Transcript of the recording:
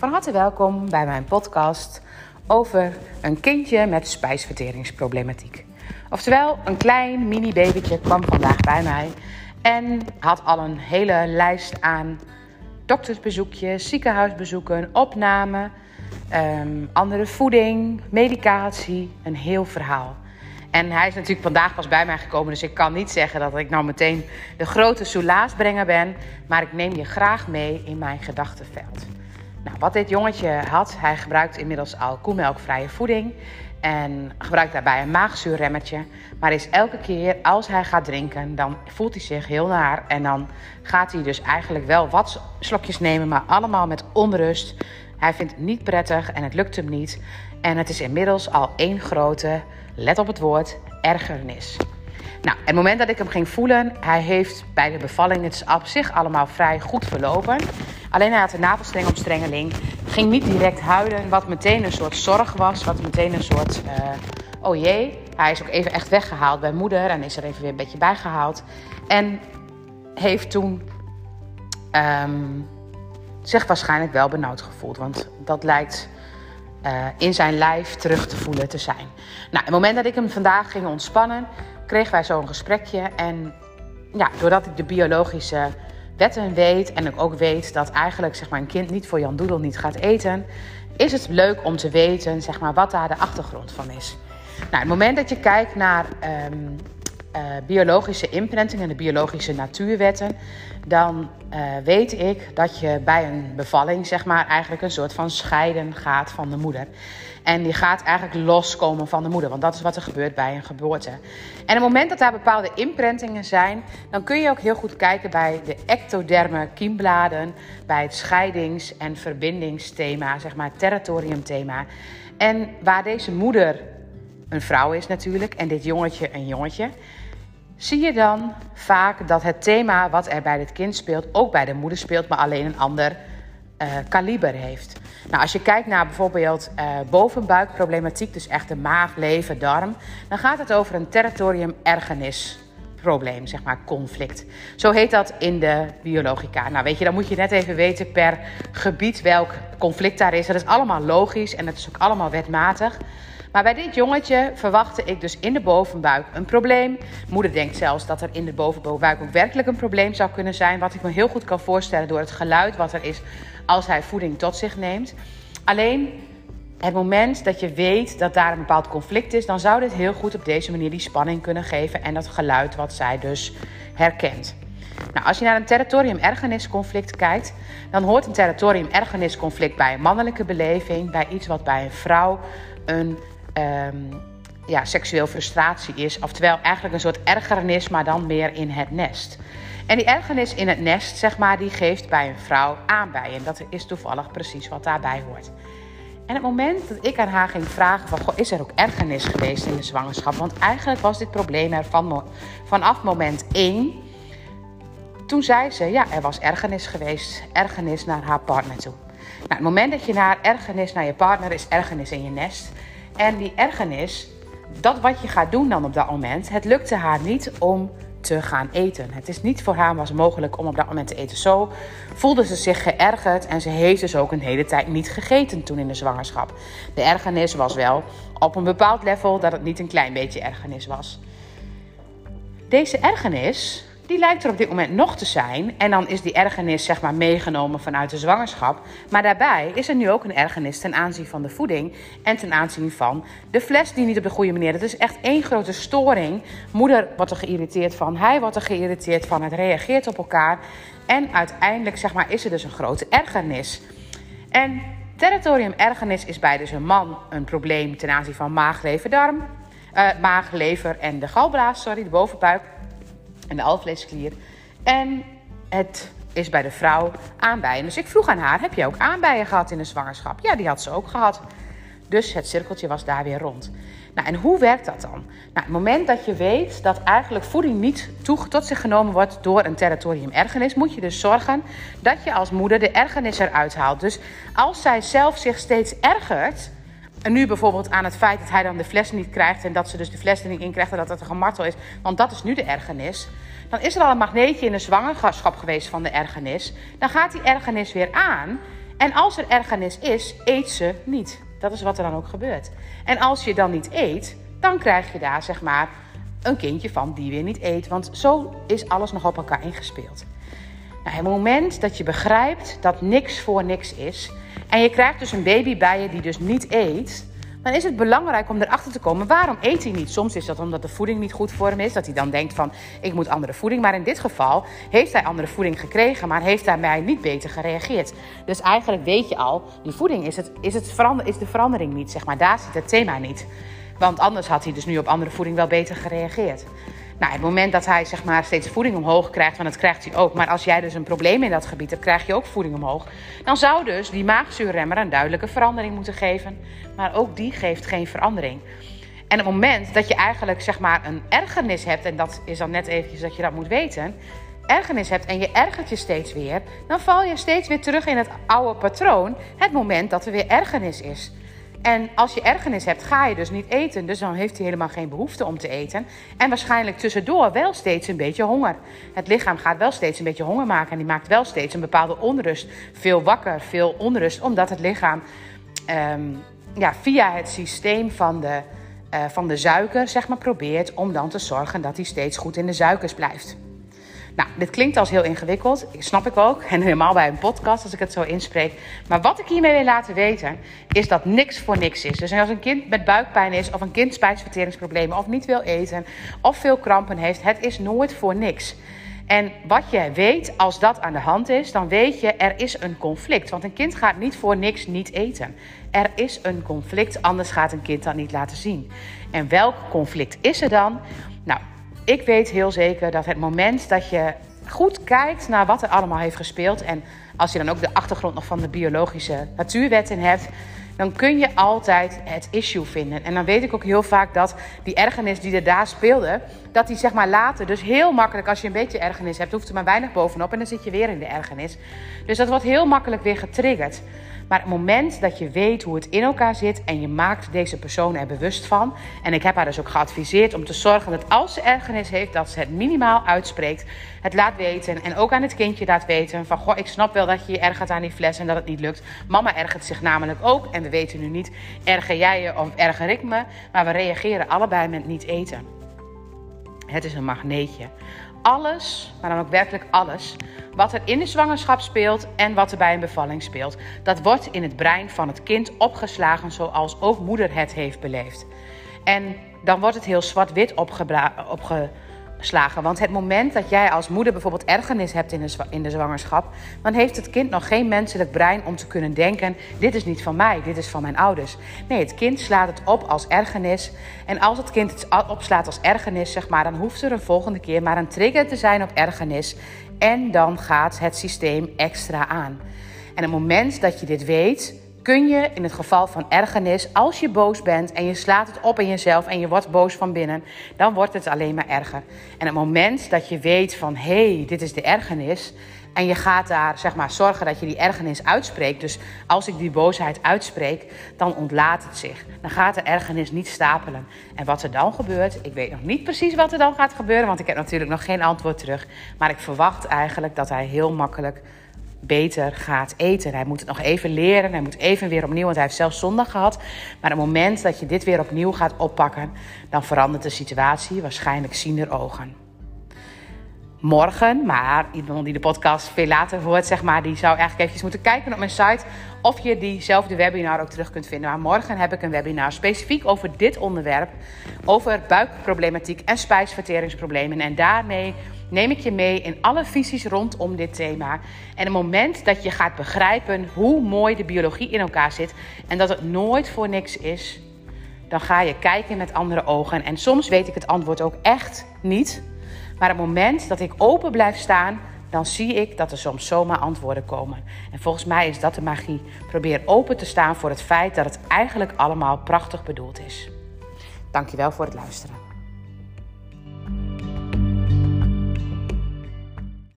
Van harte welkom bij mijn podcast over een kindje met spijsverteringsproblematiek. Oftewel, een klein mini-babytje kwam vandaag bij mij en had al een hele lijst aan doktersbezoekjes, ziekenhuisbezoeken, opname, um, andere voeding, medicatie, een heel verhaal. En hij is natuurlijk vandaag pas bij mij gekomen, dus ik kan niet zeggen dat ik nou meteen de grote soelaasbrenger ben. Maar ik neem je graag mee in mijn gedachtenveld. Nou, wat dit jongetje had, hij gebruikt inmiddels al koemelkvrije voeding. En gebruikt daarbij een maagzuurremmetje. Maar is elke keer als hij gaat drinken, dan voelt hij zich heel naar. En dan gaat hij dus eigenlijk wel wat slokjes nemen, maar allemaal met onrust. Hij vindt het niet prettig en het lukt hem niet. En het is inmiddels al één grote let op het woord, ergernis. Nou, het moment dat ik hem ging voelen, hij heeft bij de bevalling, het op zich allemaal vrij goed verlopen. Alleen hij had een navelstrengomstrengeling, ging niet direct huilen, wat meteen een soort zorg was, wat meteen een soort, uh, oh jee. Hij is ook even echt weggehaald bij moeder en is er even weer een beetje bijgehaald. En heeft toen um, zich waarschijnlijk wel benauwd gevoeld, want dat lijkt uh, in zijn lijf terug te voelen te zijn. Nou, het moment dat ik hem vandaag ging ontspannen, kregen wij zo'n gesprekje. En ja, doordat ik de biologische wetten weet en ik ook weet dat eigenlijk zeg maar, een kind niet voor Jan Doedel niet gaat eten, is het leuk om te weten zeg maar, wat daar de achtergrond van is. Nou, het moment dat je kijkt naar um, uh, biologische imprinting en de biologische natuurwetten, dan uh, weet ik dat je bij een bevalling, zeg maar, eigenlijk een soort van scheiden gaat van de moeder. En die gaat eigenlijk loskomen van de moeder, want dat is wat er gebeurt bij een geboorte. En op het moment dat daar bepaalde imprintingen zijn, dan kun je ook heel goed kijken bij de ectoderme kiembladen, bij het scheidings- en verbindingsthema, zeg maar, territoriumthema. En waar deze moeder een vrouw is natuurlijk en dit jongetje een jongetje zie je dan vaak dat het thema wat er bij het kind speelt ook bij de moeder speelt, maar alleen een ander uh, kaliber heeft. Nou, als je kijkt naar bijvoorbeeld uh, bovenbuikproblematiek, dus echt de maag, lever, darm, dan gaat het over een territorium ergernis probleem, zeg maar conflict. Zo heet dat in de biologica. Nou, weet je, dan moet je net even weten per gebied welk conflict daar is. Dat is allemaal logisch en dat is ook allemaal wetmatig. Maar bij dit jongetje verwachtte ik dus in de bovenbuik een probleem. Moeder denkt zelfs dat er in de bovenbuik ook werkelijk een probleem zou kunnen zijn. Wat ik me heel goed kan voorstellen door het geluid wat er is als hij voeding tot zich neemt. Alleen het moment dat je weet dat daar een bepaald conflict is, dan zou dit heel goed op deze manier die spanning kunnen geven en dat geluid wat zij dus herkent. Nou, als je naar een territorium-ergernisconflict kijkt, dan hoort een territorium-ergernisconflict bij een mannelijke beleving, bij iets wat bij een vrouw een um, ja, seksueel frustratie is. Oftewel eigenlijk een soort ergernis, maar dan meer in het nest. En die ergernis in het nest, zeg maar, die geeft bij een vrouw aanbijen. En dat is toevallig precies wat daarbij hoort. En het moment dat ik aan haar ging vragen van, is er ook ergernis geweest in de zwangerschap? Want eigenlijk was dit probleem er van, vanaf moment 1. Toen zei ze, ja, er was ergernis geweest. Ergernis naar haar partner toe. Nou, het moment dat je naar ergernis naar je partner is ergernis in je nest. En die ergernis, dat wat je gaat doen dan op dat moment, het lukte haar niet om te gaan eten. Het is niet voor haar was mogelijk om op dat moment te eten. Zo voelde ze zich geërgerd en ze heeft dus ook een hele tijd niet gegeten toen in de zwangerschap. De ergernis was wel op een bepaald level dat het niet een klein beetje ergernis was. Deze ergernis die lijkt er op dit moment nog te zijn. En dan is die ergernis zeg maar meegenomen vanuit de zwangerschap. Maar daarbij is er nu ook een ergernis ten aanzien van de voeding en ten aanzien van de fles die niet op de goede manier. Het is echt één grote storing. Moeder wordt er geïrriteerd van, hij wordt er geïrriteerd van. Het reageert op elkaar. En uiteindelijk zeg maar, is er dus een grote ergernis. En territorium ergernis is bij dus een man een probleem ten aanzien van maag, lever, darm. En de galblaas, sorry, de bovenbuik en de alvleesklier. En het is bij de vrouw aanbijen. Dus ik vroeg aan haar: heb je ook aanbijen gehad in de zwangerschap? Ja, die had ze ook gehad. Dus het cirkeltje was daar weer rond. Nou, en hoe werkt dat dan? Nou, het moment dat je weet dat eigenlijk voeding niet tot zich genomen wordt door een territorium ergernis, moet je dus zorgen dat je als moeder de ergernis eruit haalt. Dus als zij zelf zich steeds ergert, en nu bijvoorbeeld aan het feit dat hij dan de fles niet krijgt en dat ze dus de fles niet in krijgt en dat het een gemartel is, want dat is nu de ergernis. Dan is er al een magneetje in de zwangerschap geweest van de ergernis. Dan gaat die ergernis weer aan En als er ergernis is, eet ze niet. Dat is wat er dan ook gebeurt. En als je dan niet eet, dan krijg je daar zeg maar een kindje van die weer niet eet. Want zo is alles nog op elkaar ingespeeld. Nou, het moment dat je begrijpt dat niks voor niks is. En je krijgt dus een baby bij je die dus niet eet dan is het belangrijk om erachter te komen waarom eet hij niet. Soms is dat omdat de voeding niet goed voor hem is, dat hij dan denkt van ik moet andere voeding. Maar in dit geval heeft hij andere voeding gekregen, maar heeft daarmee niet beter gereageerd. Dus eigenlijk weet je al, die voeding is, het, is, het is de verandering niet, zeg maar. Daar zit het thema niet. Want anders had hij dus nu op andere voeding wel beter gereageerd. Nou, het moment dat hij zeg maar, steeds voeding omhoog krijgt, want dat krijgt hij ook. Maar als jij dus een probleem in dat gebied hebt, krijg je ook voeding omhoog. Dan zou dus die maagzuurremmer een duidelijke verandering moeten geven. Maar ook die geeft geen verandering. En het moment dat je eigenlijk zeg maar, een ergernis hebt, en dat is dan net eventjes dat je dat moet weten. Ergernis hebt en je ergert je steeds weer, dan val je steeds weer terug in het oude patroon. Het moment dat er weer ergernis is. En als je ergernis hebt, ga je dus niet eten. Dus dan heeft hij helemaal geen behoefte om te eten. En waarschijnlijk tussendoor wel steeds een beetje honger. Het lichaam gaat wel steeds een beetje honger maken. En die maakt wel steeds een bepaalde onrust. Veel wakker, veel onrust. Omdat het lichaam ehm, ja, via het systeem van de, uh, van de suiker zeg maar, probeert om dan te zorgen dat hij steeds goed in de suikers blijft. Nou, dit klinkt als heel ingewikkeld, snap ik ook. En helemaal bij een podcast als ik het zo inspreek. Maar wat ik hiermee wil laten weten, is dat niks voor niks is. Dus als een kind met buikpijn is, of een kind spijsverteringsproblemen, of niet wil eten, of veel krampen heeft, het is nooit voor niks. En wat je weet, als dat aan de hand is, dan weet je er is een conflict. Want een kind gaat niet voor niks niet eten. Er is een conflict, anders gaat een kind dat niet laten zien. En welk conflict is er dan? Ik weet heel zeker dat het moment dat je goed kijkt naar wat er allemaal heeft gespeeld. En als je dan ook de achtergrond nog van de biologische natuurwetten hebt. Dan kun je altijd het issue vinden. En dan weet ik ook heel vaak dat die ergernis die er daar speelde, dat die zeg maar later, dus heel makkelijk, als je een beetje ergernis hebt, hoeft er maar weinig bovenop en dan zit je weer in de ergernis. Dus dat wordt heel makkelijk weer getriggerd. Maar het moment dat je weet hoe het in elkaar zit en je maakt deze persoon er bewust van. En ik heb haar dus ook geadviseerd om te zorgen dat als ze ergernis heeft, dat ze het minimaal uitspreekt. Het laat weten en ook aan het kindje laat weten van goh, ik snap wel dat je je ergert aan die fles en dat het niet lukt. Mama ergert zich namelijk ook en we weten nu niet, erger jij je of erger ik me? Maar we reageren allebei met niet eten. Het is een magneetje alles, maar dan ook werkelijk alles, wat er in de zwangerschap speelt en wat er bij een bevalling speelt, dat wordt in het brein van het kind opgeslagen zoals ook moeder het heeft beleefd. En dan wordt het heel zwart-wit opge slagen. Want het moment dat jij als moeder bijvoorbeeld ergernis hebt in de, in de zwangerschap, dan heeft het kind nog geen menselijk brein om te kunnen denken: dit is niet van mij, dit is van mijn ouders. Nee, het kind slaat het op als ergernis. En als het kind het opslaat als ergernis, zeg maar, dan hoeft er een volgende keer maar een trigger te zijn op ergernis. En dan gaat het systeem extra aan. En het moment dat je dit weet, kun je in het geval van ergernis, als je boos bent en je slaat het op in jezelf en je wordt boos van binnen, dan wordt het alleen maar erger. En het moment dat je weet van hé, hey, dit is de ergernis. En je gaat daar zeg maar zorgen dat je die ergernis uitspreekt. Dus als ik die boosheid uitspreek, dan ontlaat het zich. Dan gaat de ergernis niet stapelen. En wat er dan gebeurt, ik weet nog niet precies wat er dan gaat gebeuren, want ik heb natuurlijk nog geen antwoord terug. Maar ik verwacht eigenlijk dat hij heel makkelijk beter gaat eten. Hij moet het nog even leren. Hij moet even weer opnieuw, want hij heeft zelfs zondag gehad. Maar op het moment dat je dit weer opnieuw gaat oppakken, dan verandert de situatie waarschijnlijk ziender ogen. Morgen, maar iemand die de podcast veel later hoort, zeg maar, die zou eigenlijk even moeten kijken op mijn site of je diezelfde webinar ook terug kunt vinden. Maar morgen heb ik een webinar specifiek over dit onderwerp, over buikproblematiek en spijsverteringsproblemen. En daarmee neem ik je mee in alle visies rondom dit thema. En het moment dat je gaat begrijpen hoe mooi de biologie in elkaar zit en dat het nooit voor niks is, dan ga je kijken met andere ogen. En soms weet ik het antwoord ook echt niet. Maar het moment dat ik open blijf staan, dan zie ik dat er soms zomaar antwoorden komen. En volgens mij is dat de magie. Probeer open te staan voor het feit dat het eigenlijk allemaal prachtig bedoeld is. Dankjewel voor het luisteren.